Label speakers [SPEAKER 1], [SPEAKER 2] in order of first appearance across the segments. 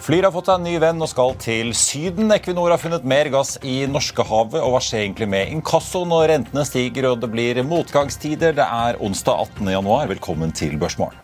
[SPEAKER 1] Flyr har fått seg en ny venn og skal til Syden. Equinor har funnet mer gass i Norskehavet. Og hva skjer egentlig med inkasso når rentene stiger og det blir motgangstider? Det er onsdag 18. januar. Velkommen til Børsmorgen.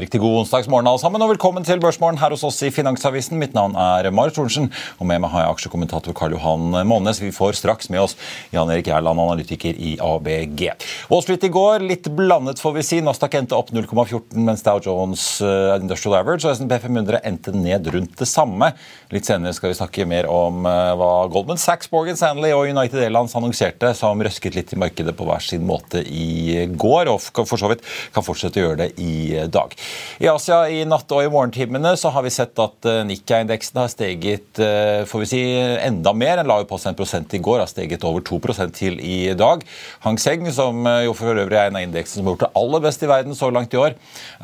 [SPEAKER 1] Riktig god onsdagsmorgen alle sammen, og velkommen til Børsmorgen her hos oss i Finansavisen. Mitt navn er Marit Thorensen, og med meg har jeg aksjekommentator Karl Johan Månes. Vi får straks med oss Jan Erik Gjerland, analytiker i ABG. Wall Street i går, litt blandet får vi si. Nasdaq endte opp 0,14, mens Dow Jones uh, Industrial Average og S&P 500 endte ned rundt det samme. Litt senere skal vi snakke mer om uh, hva Goldman Sachs, Morgan Stanley og United Airlines annonserte, som røsket litt i markedet på hver sin måte i går, og for så vidt kan fortsette å gjøre det i dag. I Asia i natt og i morgentimene så har vi sett at eh, Nikkei-indeksen har steget eh, får vi si, enda mer. Den la jo på seg en prosent i går, har steget over 2% til i dag. Hang Seng, som eh, jo for øvrig er en av indeksene som har gjort det aller best i verden så langt i år,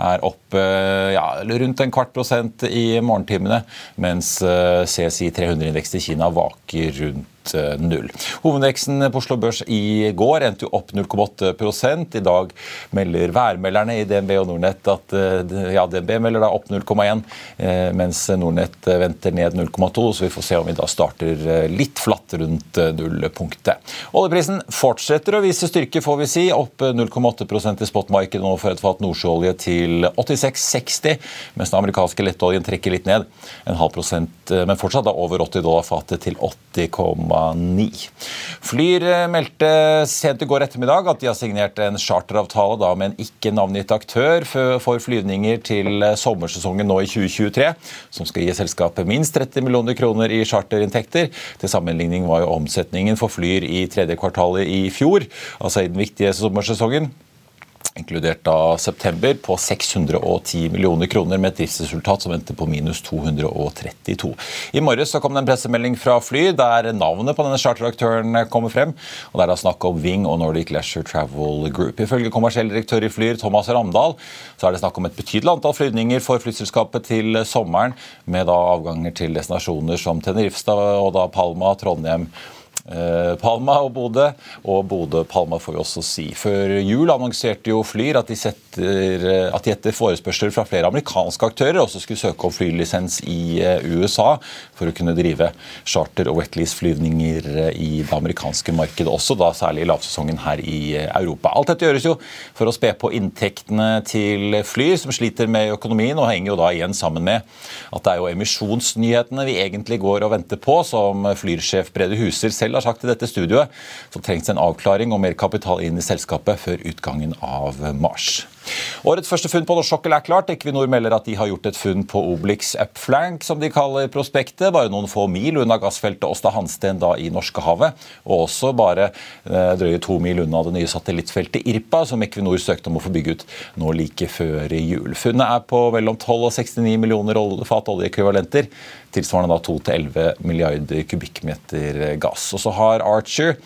[SPEAKER 1] er opp ja, rundt en kvart prosent i morgentimene, mens CSI 300-indeksen i Kina vaker rundt Eh, null. Hovedveksten på Oslo Børs i går endte jo opp 0,8 I dag melder værmelderne i DNB og Nordnett at eh, ja, DNB melder da opp 0,1, eh, mens Nordnett venter ned 0,2. Så vi får se om vi da starter litt flatt rundt nullpunktet. Oljeprisen fortsetter å vise styrke, får vi si. Opp 0,8% i spotmarkedet nå for et fat nordsjøolje til 86,60, mens den amerikanske lettoljen trekker litt ned. En halv prosent, men fortsatt da over 80 dollar fatet til 80,5 Flyr eh, meldte sent i går ettermiddag at de har signert en charteravtale da, med en ikke navngitt aktør for flyvninger til eh, sommersesongen nå i 2023, som skal gi selskapet minst 30 millioner kroner i charterinntekter. Til sammenligning var jo omsetningen for Flyr i tredje kvartalet i fjor, altså i den viktige sommersesongen, inkludert da september, på 610 millioner kroner med et driftsresultat som endte på minus 232. I morges så kom det en pressemelding fra Fly der navnet på denne charteraktøren kommer frem. og Det er da snakk om Ving og Nordic Leisure Travel Group. Ifølge kommersiell direktør i Flyr, Thomas Ramdal, så er det snakk om et betydelig antall flyvninger for flyselskapet til sommeren, med da avganger til destinasjoner som Tenerife og da Palma, Trondheim Palma og Bodø. Og Bodø-Palma får vi også si. Før jul annonserte jo Flyr at de, setter, eh, at de etter forespørsel fra flere amerikanske aktører også skulle søke om flylisens i eh, USA for å kunne drive charter- og wetlease-flyvninger i det amerikanske markedet, også da særlig i lavsesongen her i Europa. Alt dette gjøres jo for å spe på inntektene til Flyr, som sliter med økonomien, og henger jo da igjen sammen med at det er jo emisjonsnyhetene vi egentlig går og venter på, som Flyr-sjef Brede Huser selv har sagt i dette studioet, så trengs en avklaring og mer kapital inn i selskapet før utgangen av mars. Årets første funn på norsk sokkel er klart. Equinor melder at de har gjort et funn på Obelix Upflank, som de kaller prospektet, bare noen få mil unna gassfeltet Åsta Hansten da i Norskehavet. Og også bare eh, drøye to mil unna det nye satellittfeltet Irpa, som Equinor søkte om å få bygge ut nå like før jul. Funnet er på mellom 12 og 69 millioner fat oljeekvivalenter, tilsvarende da 2-11 milliarder kubikkmeter gass. Og så har Archer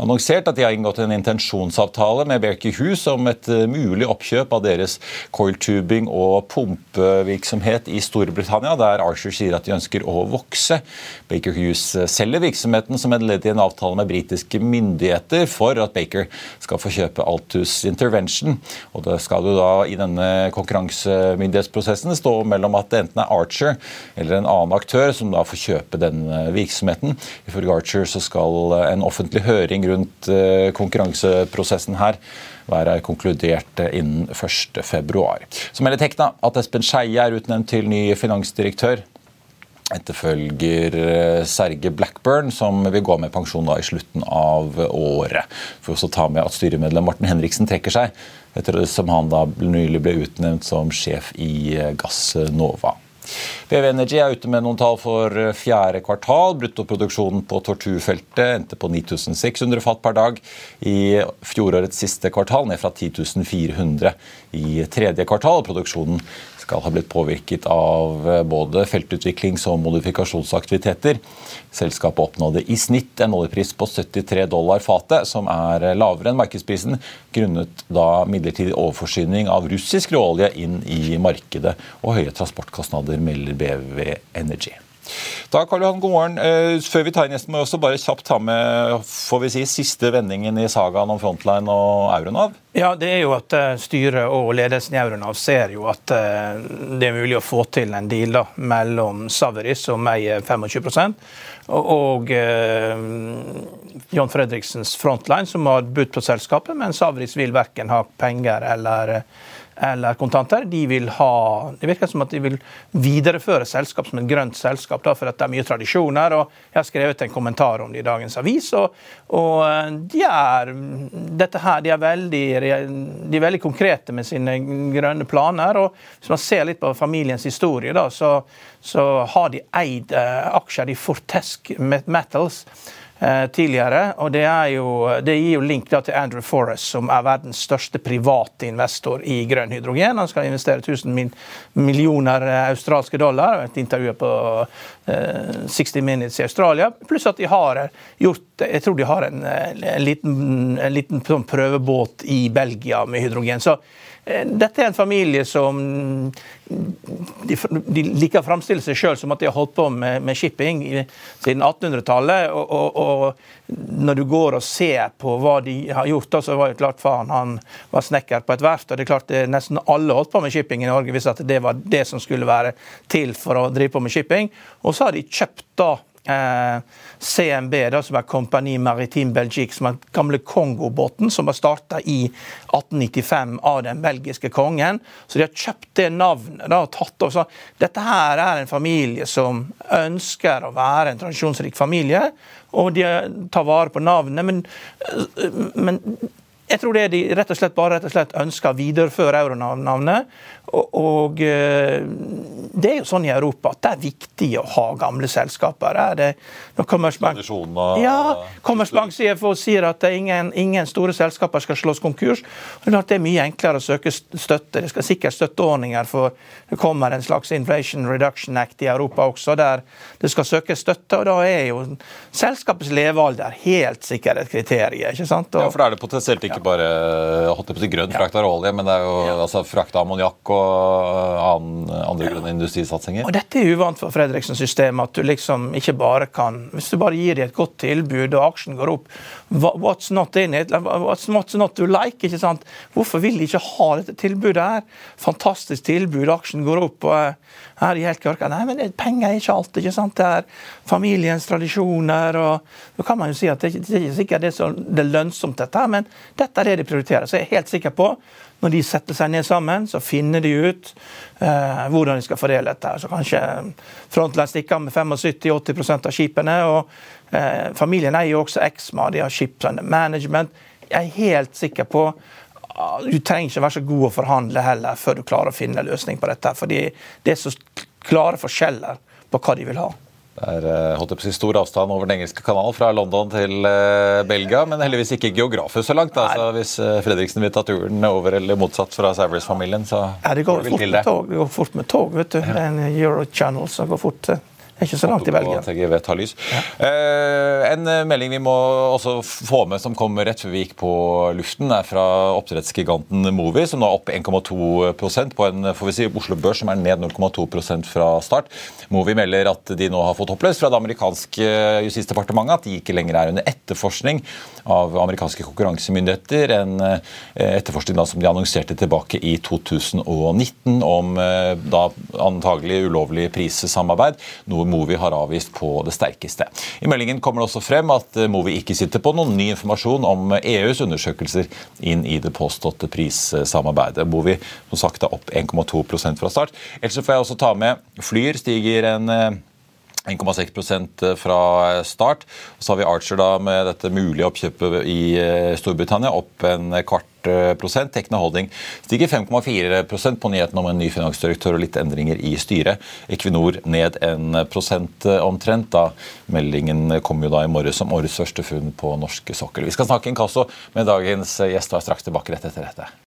[SPEAKER 1] annonsert at de har inngått en intensjonsavtale med Berkey Hughes om et eh, mulig oppkjøp kjøp av deres coiltubing og pumpevirksomhet i Storbritannia, der Archer sier at de ønsker å vokse. Baker Hughes selger virksomheten som et ledd i en avtale med britiske myndigheter for at Baker skal få kjøpe Altus Intervention. Og det skal jo da i denne konkurransemyndighetsprosessen stå mellom at det enten er Archer eller en annen aktør som da får kjøpe den virksomheten. Ifølge Archer så skal en offentlig høring rundt eh, konkurranseprosessen her være konkludert innen 1.2. Så melder Tekna at Espen Skeie er utnevnt til ny finansdirektør. Etterfølger eh, Serge Blackburn, som vil gå med pensjon i slutten av året. For å ta med at styremedlem Morten Henriksen trekker seg, etter som han da nylig ble utnevnt som sjef i Gassnova. BV Energy er ute med noen tall for fjerde kvartal. Bruttoproduksjonen på Torturfeltet endte på 9600 fat per dag i fjorårets siste kvartal, ned fra 10 400 i tredje kvartal. Produksjonen skal ha blitt påvirket av eh, både feltutviklings- og modifikasjonsaktiviteter. Selskapet oppnådde i snitt en oljepris på 73 dollar fatet, som er lavere enn markedsprisen, grunnet da midlertidig overforsyning av russisk råolje inn i markedet og høye transportkostnader, melder BV Energy. Da, Karl Johan, god morgen. Eh, før vi tar inn gjesten, må vi også bare kjapt ta med får vi si, siste vendingen i sagaen om Frontline og Euronav.
[SPEAKER 2] Ja, det er jo at eh, Styret og ledelsen i Euronav ser jo at eh, det er mulig å få til en deal da, mellom Saveris, som eier 25 og, og eh, John Fredriksens Frontline, som har budt på selskapet, men Saveris vil verken ha penger eller eller kontanter. De vil ha, Det virker som at de vil videreføre selskap som et grønt selskap, da, for at det er mye tradisjoner. og Jeg har skrevet en kommentar om det i dagens avis. og, og eh, de, er, dette her, de, er veldig, de er veldig konkrete med sine grønne planer. og Hvis man ser litt på familiens historie, da, så, så har de eid eh, aksjer i Fortesk Metals tidligere. og Det, jo, det gir jo link til Andrew Forrest, som er verdens største private investor i grønn hydrogen. Han skal investere 1000 millioner eh, australske dollar. Et intervju på 60 eh, Minutes i Australia. Pluss at de har gjort Jeg tror de har en, en liten, en liten sånn prøvebåt i Belgia med hydrogen. Så Eh, dette er en familie som de, de liker å framstille seg sjøl som at de har holdt på med, med shipping siden 1800-tallet. Og, og, og, når du går og ser på hva de har gjort, da, så var jo klart faren han var snekker på et verft. og det er klart det, Nesten alle holdt på med shipping i Norge hvis det var det som skulle være til for å drive på med shipping. Og så har de kjøpt da eh, CMB, da, som er Compagnie Maritime Belgique, som er den gamle Kongo-båten som var starta i 1895 av den belgiske kongen. Så de har kjøpt det navnet. da, og tatt også. Dette her er en familie som ønsker å være en tradisjonsrik familie, og de tar vare på navnet. men, men jeg tror det de rett og slett bare rett og slett ønsker å videreføre euronavnet. Og, og, eh, det er jo sånn i Europa at det er viktig å ha gamle selskaper. Er det, når Commerzbank, ja, Commerzbank CFO sier at ingen, ingen, store selskaper skal slås konkurs. Det er, det er mye enklere å søke støtte. Det skal sikkert støtteordninger for det kommer en slags Inflation Reduction Act i Europa også, der det skal søkes støtte. og Da er jo selskapets levealder helt sikkert et kriterium. ikke sant?
[SPEAKER 1] Og, ja, for da er det potensielt ikke ikke bare holdt på grønn frakt av olje, men det er jo ja. altså, frakt av ammoniakk og annen, andre grønne industrisatsinger.
[SPEAKER 2] Og Dette er uvant for Fredriksens system, at du liksom ikke bare kan Hvis du bare gir dem et godt tilbud, og aksjen går opp What's not in it? What's, not, not to like? ikke sant? Hvorfor vil de ikke ha dette tilbudet her? Fantastisk tilbud, aksjen går opp. og her i helt korka. Nei, men penger er ikke alt. ikke sant? Det er familiens tradisjoner. og Da kan man jo si at det, det er ikke sikkert det er, så, det er lønnsomt, dette, men dette er det de prioriterer. Så jeg er helt sikker på når de setter seg ned sammen, så finner de ut eh, hvordan de skal fordele dette. Så kanskje Frontline stikker med 75-80% av skipene. og eh, Familien eier jo også Exma, de har Ship Management. Jeg er helt sikker på du trenger ikke være så god å forhandle heller før du klarer å finne en løsning på dette. fordi det er så klare forskjeller på hva de vil ha.
[SPEAKER 1] Det er eh, holdt på stor avstand over Den engelske kanal fra London til uh, Belgia, men heldigvis ikke geografisk så langt. Altså, hvis Fredriksen vil ta turen over eller motsatt fra Savers-familien, så
[SPEAKER 2] ja, det går, går, fort med tog, det går fort med tog. vet du. Ja. En Eurochannel som går fort. Det er ikke så langt i Belgia.
[SPEAKER 1] TGV tar lys. Ja. Eh, en eh, melding vi må også få med som kom rett før vi gikk på luften, er fra oppdrettsgiganten Movi, som nå er opp 1,2% på en får vi si, Oslo Børs som er ned 0,2% fra start. Movi melder at de nå har fått oppløst fra det amerikanske justisdepartementet at de ikke lenger er under etterforskning av amerikanske konkurransemyndigheter. En eh, etterforskning da som de annonserte tilbake i 2019 om eh, da antagelig ulovlig prissamarbeid. noe Movi har avvist på det sterkeste. I meldingen kommer det også frem at eh, Movi ikke sitter på noen ny informasjon om EUs undersøkelser inn i det påståtte prissamarbeidet. Movi som sagt er opp 1,2% fra start. Ellers får jeg også ta med Flyr stiger en 1,6% fra start. Og så har vi Archer da med dette mulige oppkjøpet i Storbritannia opp en kvart prosent. Tekna Holding stiger 5,4% på nyheten om en ny finansdirektør og litt endringer i styret. Equinor ned en prosent omtrent. da Meldingen kom jo da i morges som årets første funn på norske sokkel. Vi skal snakke inkasso med dagens gjest og er straks tilbake rett etter dette.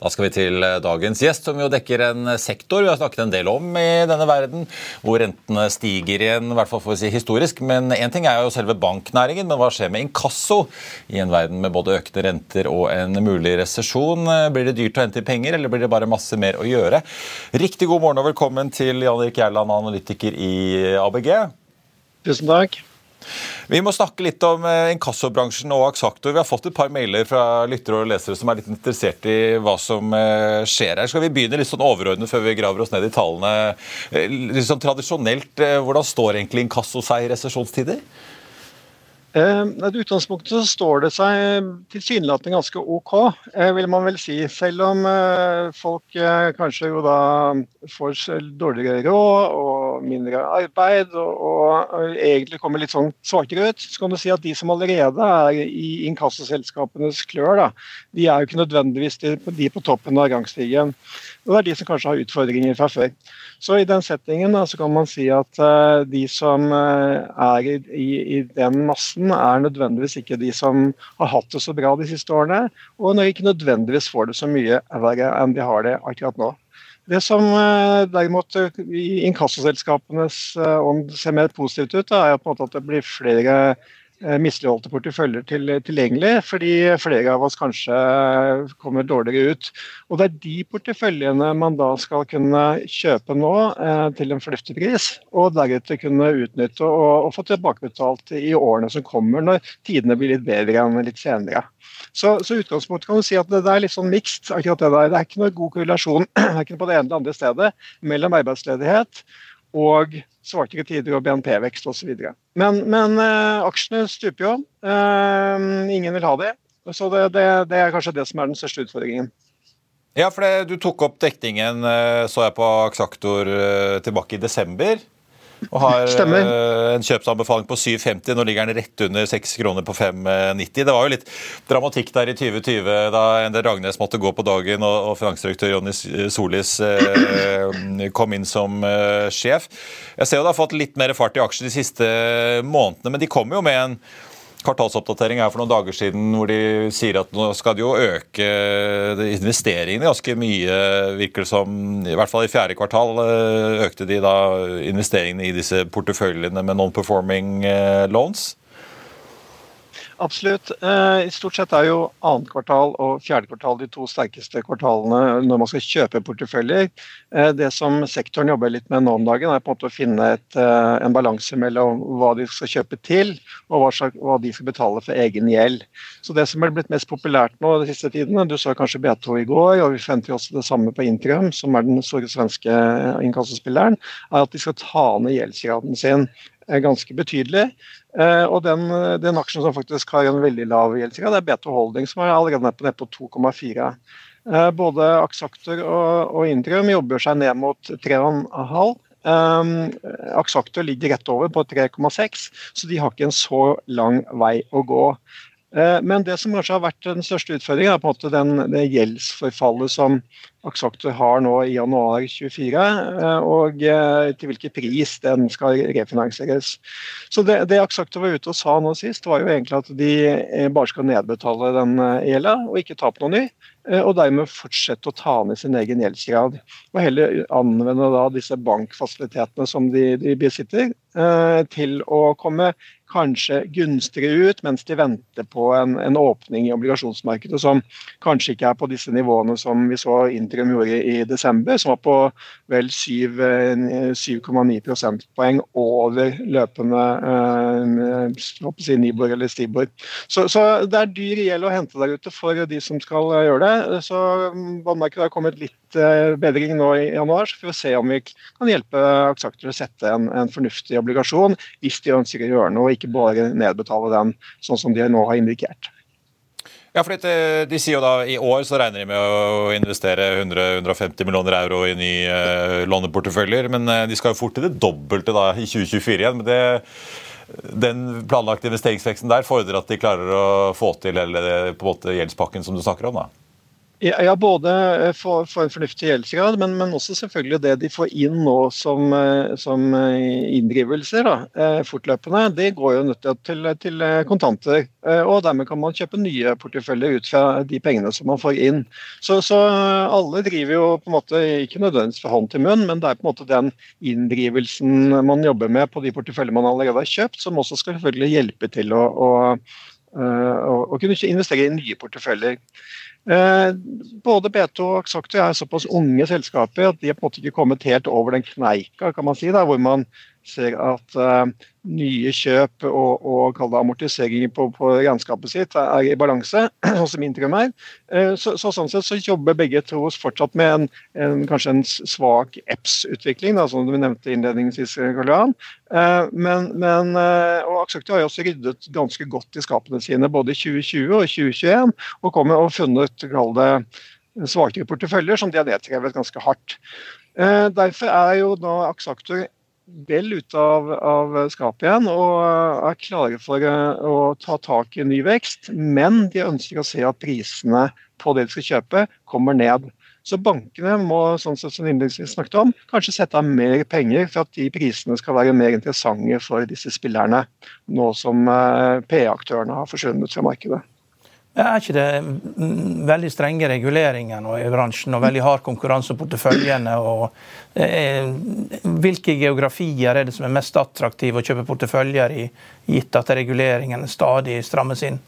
[SPEAKER 1] Da skal vi til eh, dagens gjest, som jo dekker en sektor vi har snakket en del om i denne verden, hvor rentene stiger igjen, i hvert fall for å si historisk. Men én ting er jo selve banknæringen, men hva skjer med inkasso i en verden med både økte renter og en mulig resesjon? Blir det dyrt å hente penger, eller blir det bare masse mer å gjøre? Riktig god morgen og velkommen til Jan Erik Gjerland, analytiker i ABG.
[SPEAKER 3] Tusen takk.
[SPEAKER 1] Vi må snakke litt om eh, inkassobransjen og Aksaktor. Vi har fått et par mailer fra lyttere og lesere som er litt interessert i hva som eh, skjer her. Skal vi begynne litt sånn overordnet før vi graver oss ned i tallene? Eh, litt sånn Tradisjonelt, hvordan står egentlig inkasso seg i resesjonstider?
[SPEAKER 3] Eh, I utgangspunktet så står det seg tilsynelatende ganske OK, eh, vil man vel si. Selv om eh, folk kanskje jo da får dårligere råd og mindre arbeid og, og egentlig kommer litt sånn svakere ut, så kan du si at de som allerede er i inkassoselskapenes klør, da, de er jo ikke nødvendigvis de, på toppen av rangstigen. Og det er de som kanskje har utfordringer fra før. Så i den settingen da, så kan man si at uh, de som uh, er i, i, i, den massen, er nødvendigvis ikke de som har hatt det så bra de siste årene, og når de ikke nødvendigvis får det så mye verre enn de har det akkurat nå. Det som uh, derimot i inkassoselskapenes ånd ser mer positivt ut, er at det blir flere Eh, misligholdte porteføljer til, tilgjengelig, fordi flere av oss kanskje kommer dårligere ut. Og Det er de porteføljene man da skal kunne kjøpe nå eh, til en fornuftig pris, og deretter kunne utnytte og, og, få tilbakebetalt i årene som kommer, når tidene blir litt bedre enn litt senere. Så, så utgangspunktet kan du si at det, det er litt sånn mixed. akkurat Det der. Det er ikke noe god korrelasjon verken på det ene eller andre stedet mellom arbeidsledighet og svakere tider og BNP-vekst osv. Men, men uh, aksjene stuper jo. Uh, ingen vil ha det. Så det, det, det, er kanskje det som er den største utfordringen.
[SPEAKER 1] Ja, for det, Du tok opp dekningen, eh, så jeg på Aksaktor tilbake i desember. Og har Stemmer. Eh, en kjøpsanbefaling på 7,50. Nå ligger den rett under 6 kroner på 5,90. Det var jo litt dramatikk der i 2020 da Endre Ragnes måtte gå på dagen og, og finansdirektør Jonny Solis eh, kom inn som eh, sjef. Jeg ser jo det har fått litt mer fart i aksjer de siste månedene, men de kommer jo med en kvartalsoppdatering her for noen dager siden hvor de sier at nå skal de jo øke investeringene ganske mye, virker det som. I hvert fall i fjerde kvartal eh, økte de da investeringene i disse porteføljene med non-performing eh, loans.
[SPEAKER 3] Absolutt. Eh, I stort sett er jo annet kvartal og fjerde kvartal de to sterkeste kvartalene når man skal kjøpe porteføljer. Eh, det som sektoren jobber litt med nå om dagen, er på en måte å finne et, eh, en balanse mellom hva de skal kjøpe til, og hva, de skal betale for egen gjeld. Så Det som er blitt mest populært nå de siste tidene, du så kanskje B2 i går, og vi forventer også det samme på Intrium, som er den store svenske inkassospilleren, er at de skal ta ned gjeldsgraden sin ganske betydelig. Eh, og den, den, aksjen som faktisk har en veldig lav gjeldsgrad, er B2 Holding, som er allerede nede på, på 2,4. Eh, både Axactor og, og Indrum jobber seg ned mot 3,5. Um, ligger rett over på 3,6, så de har ikke en så lang vei å gå. Uh, men det som kanskje har vært den største utfordringen, er på en måte den, det gjeldsforfallet som Axactor har nå i januar 24, eh, og eh, til hvilken pris den skal refinansieres. Så Det, det Axactor var ute og sa nå sist, var jo egentlig at de eh, bare skal nedbetale den gjelda og ikke ta på noe ny. Og dermed fortsette å ta ned sin egen gjeldsgrad. Og heller anvende da disse bankfasilitetene som de, de besitter, til å komme kanskje gunstigere ut, mens de venter på en, en, åpning i obligasjonsmarkedet som kanskje ikke er på disse nivåene som vi så Intrum gjorde i desember, som var på vel 7,9 eh, prosentpoeng over løpende eh, si Nibor eller Stibor. Så, så, det er dyr gjeld å hente der ute for de som skal gjøre det. Så vannmarkedet har kommet litt Eh, bedring nå i januar, så får vi se om vi kan hjelpe aksjeakter å sette en, en, fornuftig obligasjon hvis de ønsker å gjøre noe, og ikke bare nedbetale den sånn som de nå har indikert.
[SPEAKER 1] Ja, for de, sier jo da I år så regner de med å investere 100-150 millioner euro i nye eh, låneporteføljer. Men uh, de skal jo fort til det dobbelte da i 2024 igjen. men det den planlagte investeringsveksten der fordrer at de klarer å få til hele på en måte gjeldspakken som du snakker om? da?
[SPEAKER 3] Ja, både eh, for, for en fornuftig gjeldsgrad, men, men, også selvfølgelig det de får inn nå som, eh, som eh, inndrivelser da, fortløpende. Det går jo nødt til, til, kontanter. Og dermed kan man kjøpe nye porteføljer ut fra de pengene som man får inn. Så, så, alle driver jo på en måte ikke nødvendigvis fra hånd til munn, men det er på en måte den inndrivelsen man jobber med på de porteføljer man allerede har kjøpt, som også skal selvfølgelig hjelpe til å, å, å, å kunne investere i nye porteføljer. Eh, både B2 og Axacto er såpass unge selskaper at de har på en måte ikke kommet helt over den kneika kan man si, da, hvor man ser at uh, nye kjøp og, og amortiseringer på, på, regnskapet sitt er i balanse, sånn som Intrum er. Uh, så, så, sånn sett så jobber begge to fortsatt med en, en kanskje en svak EPS-utvikling, som du nevnte innledningsvis, Karl Johan. Uh, men, men, og Axacto har jo også ryddet ganske godt i skapene sine både i 2020 og 2021, og kommer og funnet kall det svakere porteføljer som de har nedskrevet ganske hardt. Derfor er jo nå Aksaktor vel ute av, av, skapet igjen og er klare for eh, å ta tak i ny vekst. Men de ønsker å se at prisene på det de skal kjøpe, kommer ned. Så bankene må sånn som innledningsvis snakket om, kanskje sette av mer penger for at de prisene skal være mer interessante for disse spillerne, nå som eh, PE-aktørene har forsvunnet fra markedet.
[SPEAKER 2] Er ikke det veldig strenge reguleringer nå i bransjen og veldig hard konkurranse om porteføljene? og eh, Hvilke geografier er det som er mest attraktive å kjøpe porteføljer i, gitt at reguleringene stadig strammes inn?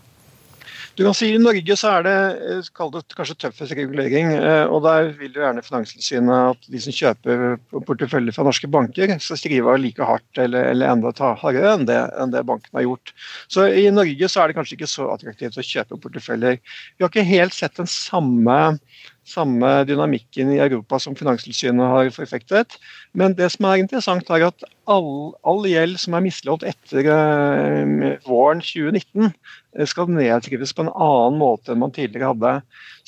[SPEAKER 3] Du kan si I Norge så er det, eh, det kanskje tøffest regulering. Eh, og Der vil jo gjerne Finanstilsynet at de som kjøper porteføljer fra norske banker, skal skrive like hardt eller, eller enda hardere enn det, enn det banken har gjort. Så I Norge så er det kanskje ikke så attraktivt å kjøpe porteføljer. Vi har ikke helt sett den samme samme dynamikken i Europa som Finanstilsynet har forfektet. Men det som er interessant, er at all, all gjeld som er misligholdt etter eh, våren 2019, Eh, skal nedskrives på en annen måte enn man tidligere hadde.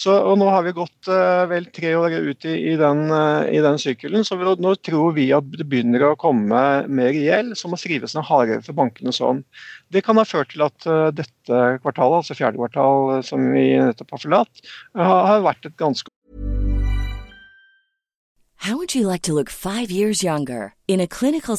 [SPEAKER 3] Så, og Nå har vi gått uh, vel tre år ut i, i den, uh, den sykkelen, så vi, nå tror vi at det begynner å komme mer gjeld som må skrives ned hardere for bankene. sånn. Det kan ha ført til at uh, dette kvartalet, altså fjerde kvartal som vi nettopp har forlatt, har vært et ganske
[SPEAKER 4] How would you like to look five years younger? In a clinical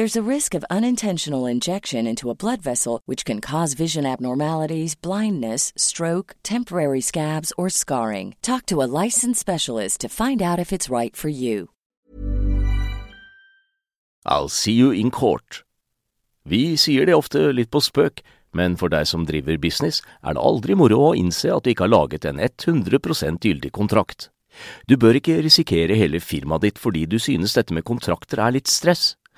[SPEAKER 4] There's a risk of unintentional injection into a blood vessel, which can cause vision abnormalities, blindness, stroke, temporary scabs, or scarring. Talk to a licensed specialist to find out if it's right for you.
[SPEAKER 5] I'll see you in court. Vi sier det ofte litt på spøk, men for deg som driver business, er det aldri moro å innse at du ikke har laget en 100% gyldig kontrakt. Du bør ikke risikere hele firmaet ditt fordi du synes dette med kontrakter er litt stress.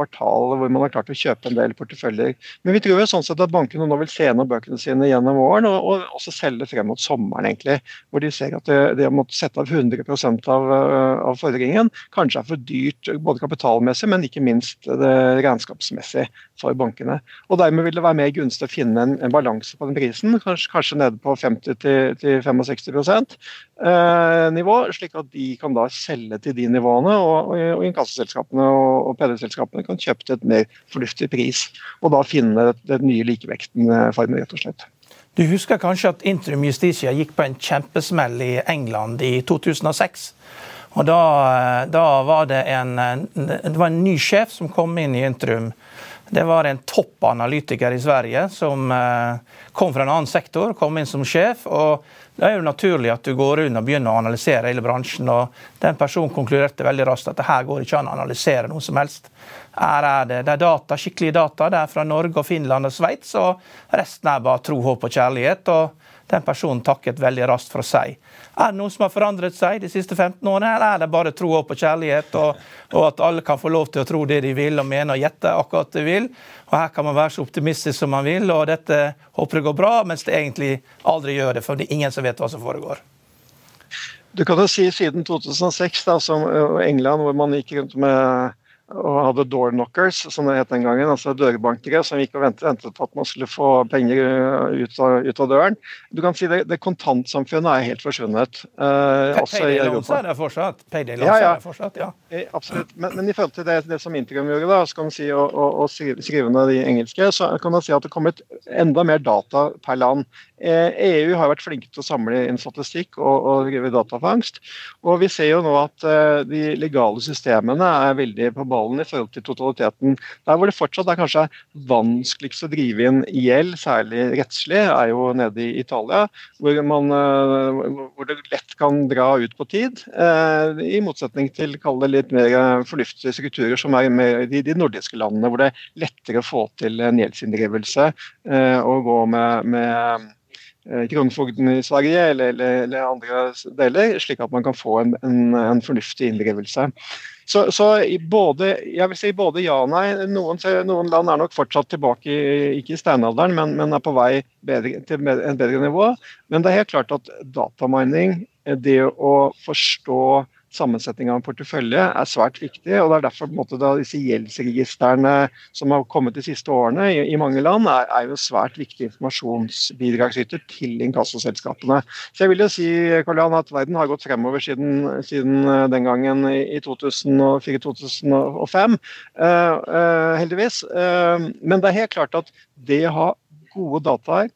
[SPEAKER 3] kvartal hvor man har klart å kjøpe en del porteføljer. Men vi tror jo sånn sett at bankene nå vil se gjennom bøkene sine gjennom våren, og, og også selge frem mot sommeren, egentlig. Hvor de ser at det, det å sette av 100% av, øh, av fordringen kanskje er for dyrt både kapitalmessig, men ikke minst regnskapsmessig for bankene. Og Dermed vil det være mer gunstig å finne en, en balanse på den prisen, kanskje, kanskje nede på 50-65 eh, nivå, slik at de kan da selge til de nivåene, og, og, og inkassoselskapene og, og PD-selskapene kan kjøpe til et mer fornuftig pris. Og da finne den nye likevekten-formen, rett og slett.
[SPEAKER 2] Du husker kanskje at Intrum Justitia gikk på en kjempesmell i England i 2006. Og da, da var det en, det var en ny sjef som kom inn i Intrum. Det var en topp analytiker i Sverige som eh, kom fra en annen sektor, kom inn som sjef. og Det er jo naturlig at du går rundt og begynner å analysere hele bransjen. og Den personen konkluderte veldig raskt at det her går ikke an å analysere noe som helst. Her er det, det er data, skikkelige data. Det er fra Norge og Finland og Sveits. Og resten er bare tro, håp og kjærlighet. og den personen takket veldig raskt for seg. Er det noen som har forandret seg de siste 15 årene, eller er det bare tro, på kjærlighet, og, og, at alle kan få lov til å tro det de vil og mene og gjette akkurat de vil? Og Her kan man være så optimistisk som man vil, og dette håper det går bra, mens det egentlig aldri gjør det, for det er ingen som vet hva som foregår.
[SPEAKER 3] Du kan jo si siden 2006, da, som England, hvor man gikk rundt med og hadde door knockers, som det het den gangen. Altså dørbankere som gikk og ventet, ventet på at man skulle få penger uh, ut av, ut av døren. Du kan si det, det kontantsamfunnet er helt forsvunnet.
[SPEAKER 2] Uh, Payday loans er det fortsatt? Ja, ja. er fortsatt, ja.
[SPEAKER 3] Eh, absolutt. Men, men, i forhold til det, det som Intercom gjorde, da, så kan man si, og, og, og skrive ned de engelske, så kan man si at det kommet enda mer data per land. EU eh, e har vært flinke til å samle inn statistikk og, og datafangst. Og vi ser jo nå at uh, de legale systemene er veldig på ballen i forhold til totaliteten. Der hvor det fortsatt er kanskje vanskeligst å drive inn gjeld, særlig rettslig, er jo nede i Italia. Hvor, man, uh, hvor det lett kan dra ut på tid. I motsetning til kall det litt mer fornuftige strukturer som er i de nordiske landene, hvor det er lettere å få til en gjeldsinndrivelse og gå med, med Eh, kronfogden i Sverige eller, eller, eller, andre deler, slik at man kan få en, en, en fornuftig innlevelse. Så, så både, jeg vil si både ja og nei. Noen, noen, land er nok fortsatt tilbake, ikke i steinalderen, men, men er på vei bedre, til en bedre nivå. Men det er helt klart at datamining, det å forstå sammensetning av en portefølje er svært viktig. og Det er derfor måte, da, disse gjeldsregistrene som har kommet de siste årene i, i mange land, er, er, jo svært viktig informasjonsbidragsyter til inkassoselskapene. Så jeg vil jo si Karl Jan, at verden har gått fremover siden, siden eh, den gangen i 2004-2005, uh, uh, heldigvis. Uh, men det er helt klart at det å ha gode dataer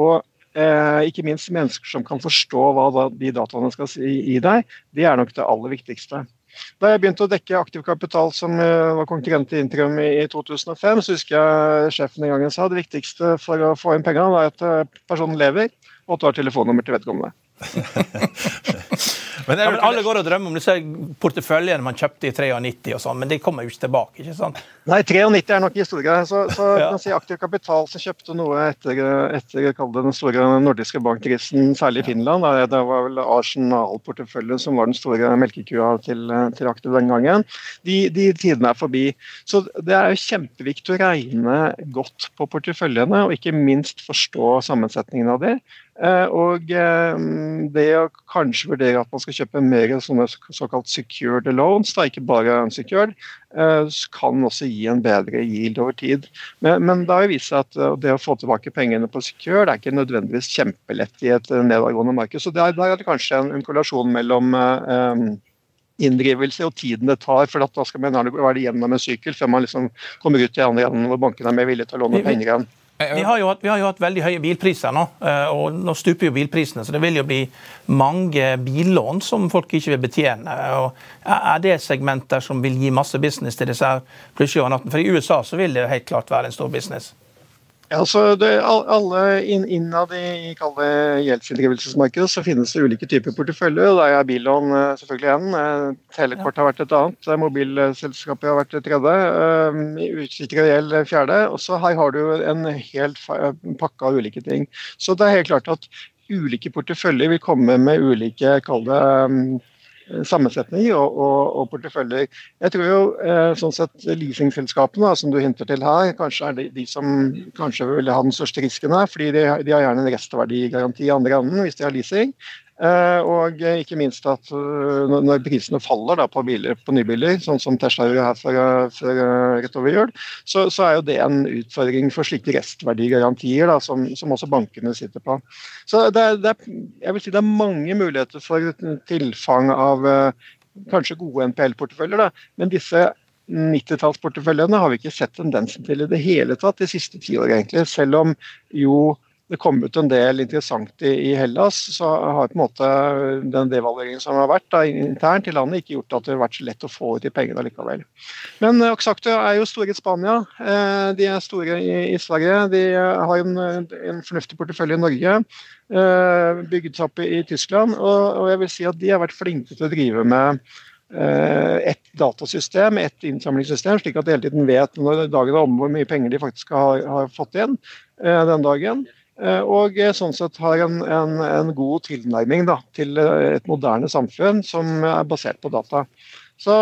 [SPEAKER 3] og Eh, ikke minst mennesker som kan forstå hva de dataene skal si i deg, det er nok det aller viktigste. Da jeg begynte å dekke aktiv kapital som uh, var konkurrent til Intrum i, i 2005, så husker jeg sjefen en gang sa det viktigste for å få inn pengene er at uh, personen lever, og har telefonnummer til vedkommende.
[SPEAKER 2] Men, ja, men Alle går og drømmer om disse porteføljene man kjøpte i 93 og sånn, men de kommer jo ikke tilbake. ikke sant?
[SPEAKER 3] Nei, 93 er nok historie. Så, så ja. kan si Aktiv Kapital som kjøpte noe etter, etter den store nordiske bankkrisen, særlig i Finland. Det var vel Arsenal-porteføljen som var den store melkekua til, til Aktiv den gangen. De, de, tidene er forbi. Så det er jo kjempeviktig å regne godt på porteføljene, og ikke minst forstå sammensetningen av det. Eh, og eh, det å kanskje vurdere at man skal kjøpe mer sånne såkalt secured loans, da, ikke bare unsecured, eh, kan også gi en bedre yield over tid. Men, men det har vist seg at det å få tilbake pengene på secured er ikke nødvendigvis kjempelett i et nedadgående marked. Så der, der er det kanskje en, en korrelasjon mellom um, inndrivelse og tiden det tar. for Da skal man være gjennom en sykkel før man liksom kommer ut i andre enden hvor bankene er mer villige til å låne penger igjen.
[SPEAKER 2] Vi har, hatt, vi har, jo hatt, veldig høye bilpriser nå, eh, og nå stuper jo bilprisene. Så det vil jo bli mange billån som folk ikke vil betjene. Og er det segmenter som vil gi masse business til disse plussjåene? For i USA så vil det helt klart være en stor business.
[SPEAKER 3] Ja, så det, alle inn, Innad i, gjeldsinndrivelsesmarkedet så finnes det ulike typer porteføljer. Der er billån eh, selvfølgelig en. Eh, telekort har vært et annet. Mobilselskapet har vært et tredje. Eh, gjeld fjerde. Og så her har du en hel pakke av ulike ting. Så det er helt klart at ulike porteføljer vil komme med ulike kall det sammensetning og, og, og, porteføljer. Jeg tror jo eh, sånn sett leasingselskapene som du hinter til her, kanskje er de, de som kanskje vil ha den største risken her. fordi de, de har gjerne en restverdigaranti i andre enden hvis de har leasing. Eh, og ikke minst at eh, når prisene faller da, på, biler, på nybiler, sånn som Tesla gjorde her for, for rett over jul, så, så, er jo det en utfordring for slike restverdigarantier da, som, som også bankene sitter på. Så det, det, jeg vil si det er mange muligheter for tilfang av eh, kanskje gode NPL-porteføljer, men disse 90-tallsporteføljene har vi ikke sett tendensen til i det hele tatt de siste ti år, egentlig. Selv om jo det kom ut en del interessant i, i, Hellas, så har på en måte den devalueringen som har vært da, internt i landet, ikke gjort at det har vært så lett å få ut de pengene likevel. Men Axacto er jo store i Spania. Uh, de er store i, i, Sverige. De har en, en fornuftig portefølje i Norge. bygd opp i, Tyskland. Og, og, jeg vil si at de har vært flinke til å drive med et datasystem, et innsamlingssystem, slik at de hele tiden vet når dagen er omme hvor mye penger de faktisk har, har fått igjen den dagen. Eh, og eh, sånn sett har en, en, en god tilnærming da, til eh, et moderne samfunn som er basert på data. Så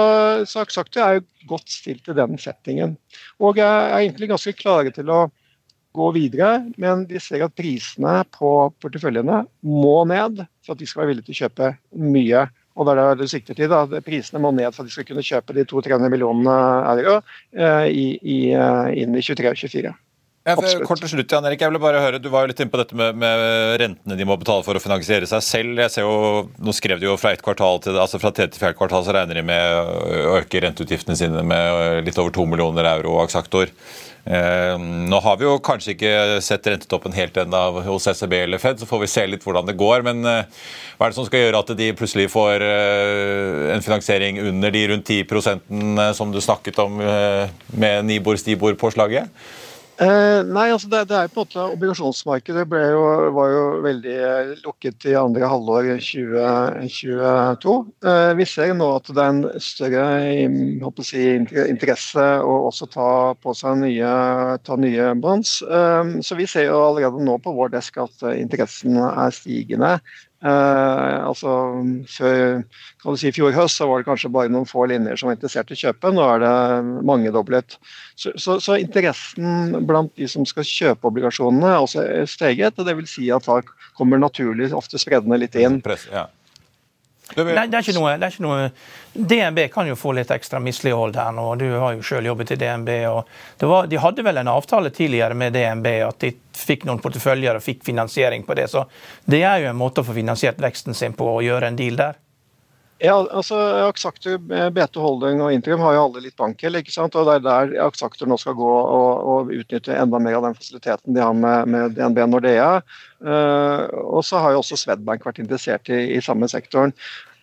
[SPEAKER 3] Saksakte er jo godt stilt i den settingen. Og jeg er egentlig ganske klare til å gå videre, men de ser at prisene på porteføljene må ned for at de skal være villige til å kjøpe mye. Og det er det du sikter til. da, Prisene må ned for at de skal kunne kjøpe de 200-300 millionene euro i, i, inn i 23 og 24.
[SPEAKER 1] Ja, kort til slutt, Jan Erik, jeg vil bare høre, Du var jo litt inne på dette med, med, rentene de må betale for å finansiere seg selv. Jeg ser jo, Nå skrev de jo fra ett kvartal til, altså fra tredje til fjerde kvartal så regner de med å øke renteutgiftene sine med litt over to millioner euro aksaktor. Eh, nå har vi jo kanskje ikke sett rentetoppen helt ennå hos SEB eller Fed, så får vi se litt hvordan det går. Men eh, hva er det som skal gjøre at de plutselig får eh, en finansiering under de rundt 10% som du snakket om med Nibor-Stibor-påslaget?
[SPEAKER 3] Eh, nei, altså det, det, er på en måte Obligasjonsmarkedet jo, var jo veldig lukket i andre halvår 2022. Eh, vi ser nå at det er en større si, interesse å også ta på seg nye, ta nye bonds. Eh, så vi ser jo allerede nå på vår desk at interessen er stigende. Eh, altså Før kan du si, fjor høst så var det kanskje bare noen få linjer som var interessert i å kjøpe. Nå er det mangedoblet. Så, så, så, interessen blant de som skal kjøpe obligasjonene, er også steget. og det vil si at da kommer naturlig ofte spreddende litt inn.
[SPEAKER 1] Press, ja.
[SPEAKER 2] Det, det, er ikke noe, det er ikke noe DNB kan jo få litt ekstra mislighold her nå. Du har jo selv jobbet i DNB. og var, De hadde vel en avtale tidligere med DNB at de fikk noen porteføljer og fikk finansiering på det. Så det er jo en måte å få finansiert veksten sin på, å gjøre en deal der.
[SPEAKER 3] Ja, altså Aksaktor, BT Holding og Interim har jo alle litt bankgjeld. ikke sant? Og Det er der Aksaktor nå skal gå og, og, utnytte enda mer av den fasiliteten de har med, med DNB Nordea. Uh, og så har jo også Swedbank vært interessert i, i samme sektoren.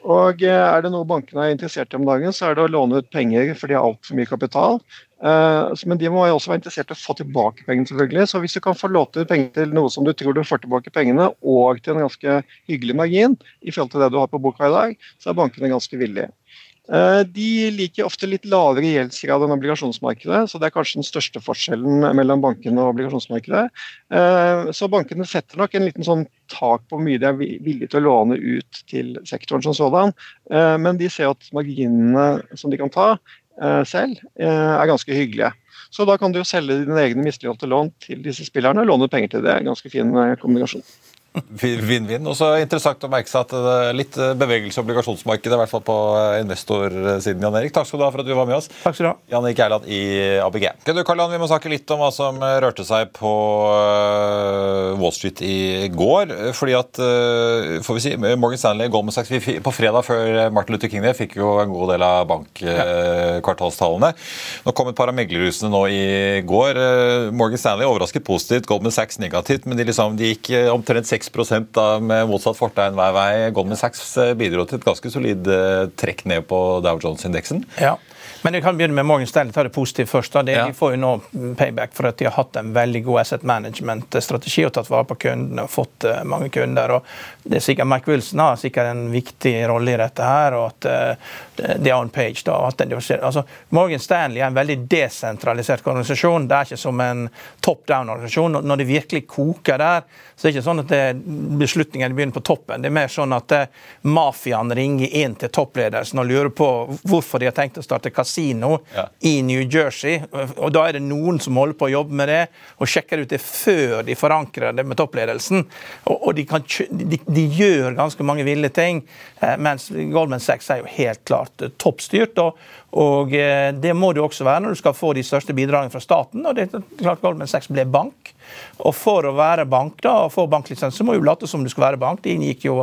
[SPEAKER 3] Og eh, er det noe bankene er interessert i om dagen, så er det å låne ut penger for de har altfor mye kapital. Eh, men de må jo også være interessert i å få tilbake pengene, selvfølgelig. Så hvis du kan få låte ut penger til noe som du tror du får tilbake pengene, og til en ganske hyggelig margin i forhold til det du har på boka i dag, så er bankene ganske villige. Eh, de liker ofte litt lavere gjeldsgrad enn obligasjonsmarkedet, så det er kanskje den største forskjellen mellom bankene og obligasjonsmarkedet. Eh, så bankene setter nok en liten sånn tak på hvor mye de er villige til å låne ut til sektoren som sådan, men de ser at marginene som de kan ta selv, er ganske hyggelige. Så da kan du jo selge dine egne misligholdte lån til disse spillerne og låne penger til det. Ganske fin kombinasjon.
[SPEAKER 1] Vinn-vinn. Og så Interessant å merke seg at det er litt bevegelse i obligasjonsmarkedet, i hvert fall på investorsiden. Jan Erik, takk skal du ha for at du var med oss.
[SPEAKER 2] Takk skal du ha.
[SPEAKER 1] Jan Erik Eiland i ABG. Du, Karl Vi må snakke litt om hva som rørte seg på Wall Street i går. fordi at, får vi si, Morgan Stanley Goldman Sachs, På fredag før Martin Luther King fikk jo en god del av bankkvartalstallene. Nå kom et par av meglerhusene nå i går. Morgan Stanley overrasket positivt, Goldman Sachs negativt, men de, liksom, de gikk omtrent 6 da med motsatt fortegn hver vei. Goldman Sachs eh, bidro til et ganske solid eh, trekk ned på Dow Jones-indeksen.
[SPEAKER 2] Ja. Men jeg kan begynne med Morgan Stanley, ta det positivt først. Da. De, ja. får jo nå payback for at de har hatt en veldig god asset management-strategi og tatt vare på kundene og fått uh, mange kunder. og det er sikkert Mike Wilson har sikkert en viktig rolle i dette her. og at uh, det er on page da, altså, Morgan Stanley er en veldig desentralisert organisasjon. Det er ikke som en top down-organisasjon. Når det virkelig koker der, så er det ikke sånn at beslutningene begynner på toppen. Det er mer sånn at uh, mafiaen ringer inn til toppledelsen og lurer på hvorfor de har tenkt å starte kasino kasino ja. i New Jersey. og Da er det noen som holder på å jobbe med det, og sjekker ut det før de forankrer det med toppledelsen. Og, og de, kan, de, de, gjør ganske mange ville ting, eh, mens Goldman Sachs er jo helt klart eh, toppstyrt. og og eh, Det må det også være når du skal få de største bidragene fra staten. og det er klart Goldman Sachs ble bank. Og For å være bank da, og få banklisens, så må du late som du skal være bank. De inngikk jo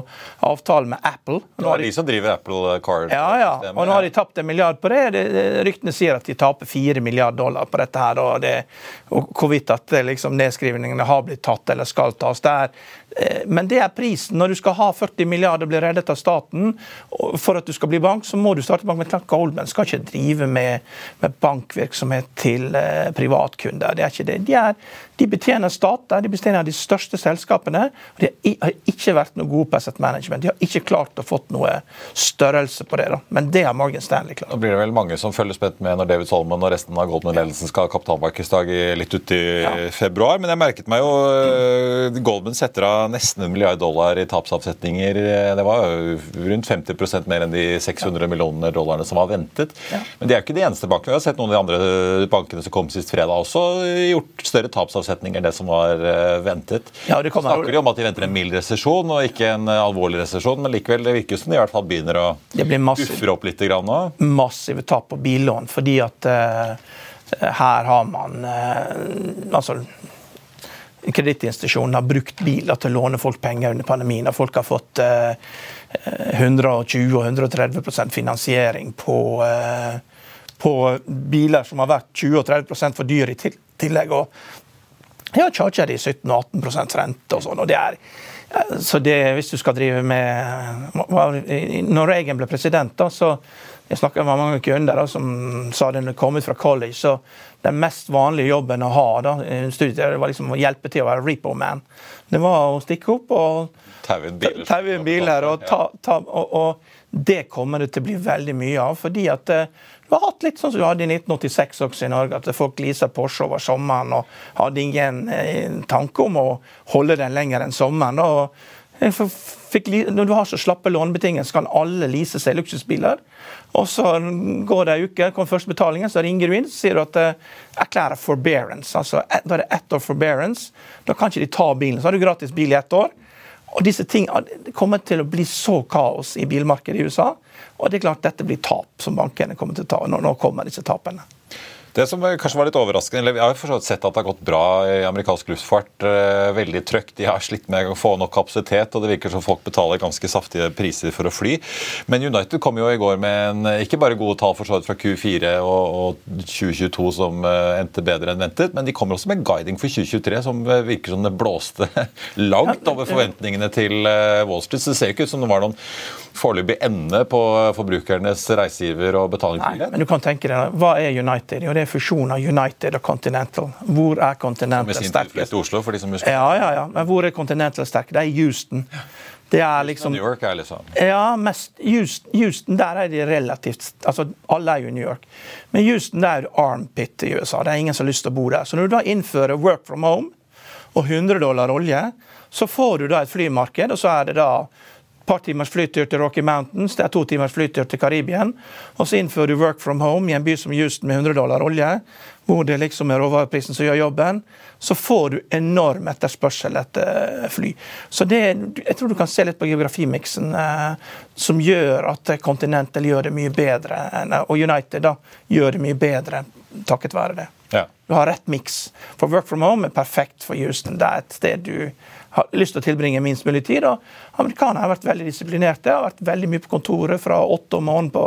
[SPEAKER 2] avtale med Apple.
[SPEAKER 1] Nå er de som driver Apple Card.
[SPEAKER 2] Ja, ja. Og nå har de tapt en milliard på det. det ryktene sier at de taper fire milliard dollar på dette. her, og, det, og Hvorvidt at liksom, nedskrivningene har blitt tatt eller skal tas. Det Eh, men det er prisen. Når du skal ha 40 milliarder bli reddet av staten for at du skal bli bank, så må du starte bank. Men Goldman skal ikke drive med, med bankvirksomhet til eh, privatkunder. Det er ikke det. De, er, de betjener stater, de betjener de største selskapene. og De har ikke vært noe gode på asset management. De har ikke klart å fått noe størrelse på det. Da. Men det har Morgan Stanley klart.
[SPEAKER 1] Nå blir det vel mange som følger spent med når David Solomon og resten av Goldman-ledelsen skal ha kapitalmarkedsdag litt uti ja. februar. Men jeg merket meg jo uh, Goldman setter av nesten en milliard dollar i tapsavsetninger. Det var jo rundt 50% mer enn de 600 ja. millioner dollarene som var ventet. Ja. Men de er jo ikke de eneste bankene. Vi har sett noen av de andre bankene som kom sist fredag også gjort større tapsavsetninger enn det som var eh, ventet. Ja, det kommer... snakker de om at de venter en mild resesjon og ikke en eh, alvorlig resesjon, men likevel det virker som de i hvert fall begynner å buffre opp litt grann nå.
[SPEAKER 2] Massive tap på billån, fordi at uh, her har man uh, altså kredittinstitusjonene har brukt biler til å låne folk penger under pandemien. og Folk har fått eh, 120-130% finansiering på, eh, på, biler som har vært 20-30 for dyre i tillegg. og ja, charger de 17-18% rente og sånn. og det er så det, hvis du skal drive med Når Reagan ble president, da, så jeg snakka med mange kunder da, som sa de kom ut fra college, så den mest vanlige jobben å ha da, studiet, var liksom å hjelpe til å være repo man. Det var å stikke opp og taue en bil her. Og, ta, ta, og, og, det kommer det til å bli veldig mye av. fordi at eh, du har hatt litt sånn som du hadde i 1986 også i Norge, at folk leaser Porsche over sommeren og hadde ingen eh, tanke om å holde den lenger enn sommeren. og Fikk, når du har så slappe lånebetingelser, kan alle lease seg luksusbiler. Og så går det ei uke, kommer første betalingen, så ringer du inn så sier du at uh, erklærer forbearance. altså Da er det ett år forbearance. Da kan ikke de ta bilen. Så har du gratis bil i ett år. Og disse tingene kommer til å bli så kaos i bilmarkedet i USA. Og det er klart dette blir tap som bankene kommer til å ta. Nå, nå kommer disse tapene.
[SPEAKER 1] Det som kanskje var litt overraskende, eller Vi har jo sett at det har gått bra i amerikansk luftfart. Eh, veldig trøkk. De har slitt med å få nok kapasitet, og det virker som folk betaler ganske saftige priser for å fly. Men United kom jo i går med en, ikke bare gode tall for så vidt fra Q4 og, og 2022 som uh, endte bedre enn ventet, men de kommer også med guiding for 2023 som eh, virker som det blåste langt over forventningene til Wall Street. Så det ser ikke ut som det var noen foreløpig ende på forbrukernes reisegiver- og betalingsmulighet?
[SPEAKER 2] Men du kan tenke deg, Hva er United? Jo, det er fusjonen av United og Continental. Hvor er Continental sterkest?
[SPEAKER 1] Oslo, for de som husker.
[SPEAKER 2] Ja, ja, ja. Men hvor er Continental sterk? Det er i Houston. Det er liksom
[SPEAKER 1] New York er liksom
[SPEAKER 2] Ja, mest Houston, der er de relativt altså Alle er jo i New York. Men Houston det er jo armpit i USA. Det er ingen som har lyst til å bo der. Så når du da innfører work from home og 100 dollar olje, så får du da et flymarked, og så er det da par timers flytur til Rocky Mountains, det er to timers flytur til Karibien. Og så innfører du work from home i en by som Houston med 100 dollar olje, hvor det liksom er råvareprisen som gjør jobben. Så får du enorm etterspørsel etter eh, fly. Så det, jeg tror du kan se litt på geografimiksen eh, som gjør at Continental gjør det mye bedre, og United da gjør det mye bedre takket være det.
[SPEAKER 1] Ja.
[SPEAKER 2] Du har rett miks. For work from home er perfekt for Houston. Det er et sted du lyst til å tilbringe minst mulig tid. Og amerikanerne har vært veldig disiplinerte. Har vært veldig mye på kontoret fra åtte om morgenen på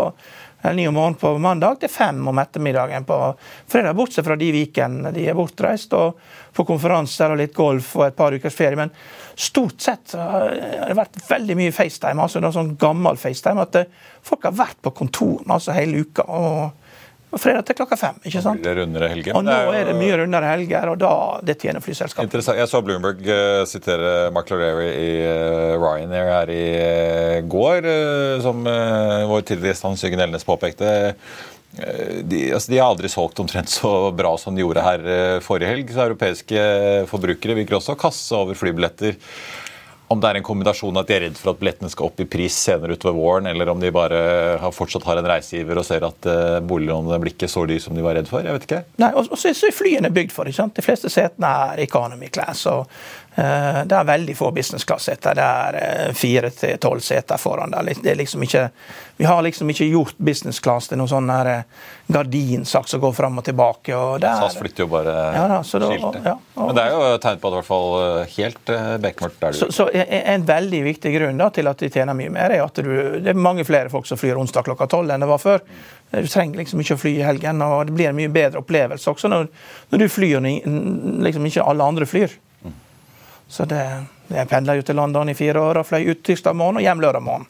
[SPEAKER 2] eller ni om morgenen på mandag til fem om ettermiddagen på fredag, bortsett fra de weekendene de er bortreist og på konferanser og litt golf og et par ukers ferie. Men stort sett har det vært veldig mye FaceTime, altså noe sånn gammel FaceTime. At folk har vært på kontor altså hele uka. og fredag til klokka fem. ikke sant?
[SPEAKER 1] Det rundere helger?
[SPEAKER 2] Og nå er det mye rundere helger, og da det tjener flyselskapet.
[SPEAKER 1] Interessant. Jeg så Bloomberg uh, sitere Mark i uh, Ryanair her i uh, går, som vår tidligere gjest Hans Jørgen Elnes påpekte. De, altså, de har aldri solgt omtrent så bra som de gjorde her forrige helg. Så europeiske forbrukere virker også å kaste over flybilletter. Om det er en kombinasjon at de er redd for at billettene skal opp i pris senere utover våren, eller om de bare har, fortsatt har en reisegiver og ser at uh, boliglånene blir ikke så dyre som de var redd for. Jeg vet ikke.
[SPEAKER 2] Nei, og og så er flyene bygd for ikke sant? De fleste setene er economy class. og eh, Det er veldig få businessclass-seter. Det er eh, fire til tolv seter foran. der. Det er liksom ikke, vi har liksom ikke gjort business class til noen sånn eh, gardinsak som går fram og tilbake. og er,
[SPEAKER 1] SAS flytter jo bare
[SPEAKER 2] Ja da, så da-
[SPEAKER 1] skilte.
[SPEAKER 2] ja, og-
[SPEAKER 1] Men det er jo tegn på at det er eh, helt bekmørkt der du
[SPEAKER 2] Så, så en- En veldig viktig grunn da, til at de tjener mye mer, er at du, det er mange flere folk som flyr onsdag klokka tolv enn det var før. Du trenger liksom ikke å fly i helgen, og det blir en mye bedre opplevelse også når, når du flyr når liksom ikke alle andre flyr. Så det, Jeg pendla jo til London i fire år og fløy ut tirsdag morgen og hjem lørdag morgen.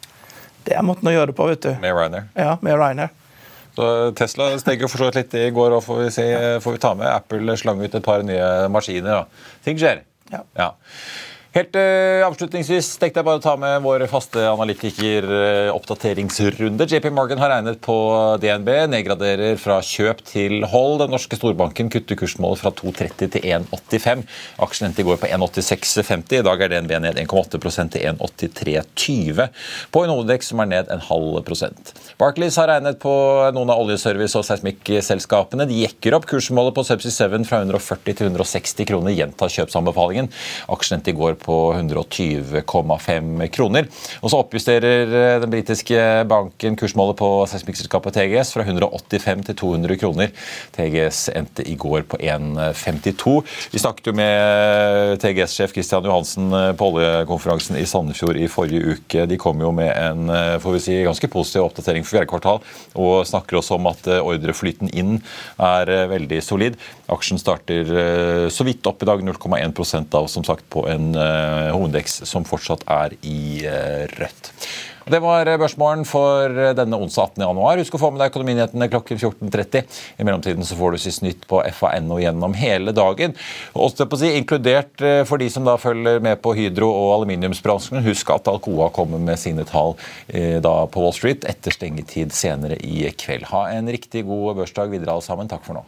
[SPEAKER 2] Det er måten å gjøre det på, vet du.
[SPEAKER 1] Med Ryanair.
[SPEAKER 2] Ja, med Ryanair.
[SPEAKER 1] Så Tesla steg jo for så vidt litt i går, og får vi, se, får vi ta med. Apple slang ut et par nye maskiner. Da. Ting skjer.
[SPEAKER 2] Ja. Ja.
[SPEAKER 1] Helt eh, avslutningsvis tenkte jeg bare å ta med vår faste analytiker-oppdateringsrunde. JP Morgan har regnet på DNB, nedgraderer fra kjøp til hold. Den norske storbanken kutter kursmålet fra 2,30 til 1,85. Aksjen endte i går på 1,86,50. I dag er DNB ned 1,8% til 1,83,20 på hovedvekst som er ned en halv prosent. Barclays har regnet på noen av oljeservice- og seismikkselskapene. De jekker opp kursmålet på Subsea 7 fra 140 til 160 kroner. Gjentar kjøpsanbefalingen. Aksjen endte i går på 120,5 kroner. Og så oppjusterer eh, den britiske banken kursmålet på seismikkselskapet TGS fra 185 til 200 kroner. TGS endte i går på 1,52. Vi snakket jo med TGS-sjef Christian Johansen eh, på oljekonferansen i Sandefjord i forrige uke. De kom jo med en eh, får vi si, ganske positiv oppdatering for fjerde kvartal, og snakker også om at eh, ordreflyten inn er eh, veldig solid. Aksjen starter eh, så vidt opp i dag, 0,1% av som sagt på en eh, hovedindeks som fortsatt er i eh, rødt. Det var eh, børsmålen for eh, denne onsdag 18. januar. Husk å få med deg Økonominyhetene klokken 14.30. I mellomtiden så får du sist nytt på FA.no gjennom hele dagen. Også på å si, inkludert eh, for de som da følger med på Hydro og aluminiumsbransjen. Husk at Alcoa kommer med sine tall eh, da på Wall Street etter stengetid senere i kveld. Ha en riktig god børsdag videre alle sammen. Takk for nå.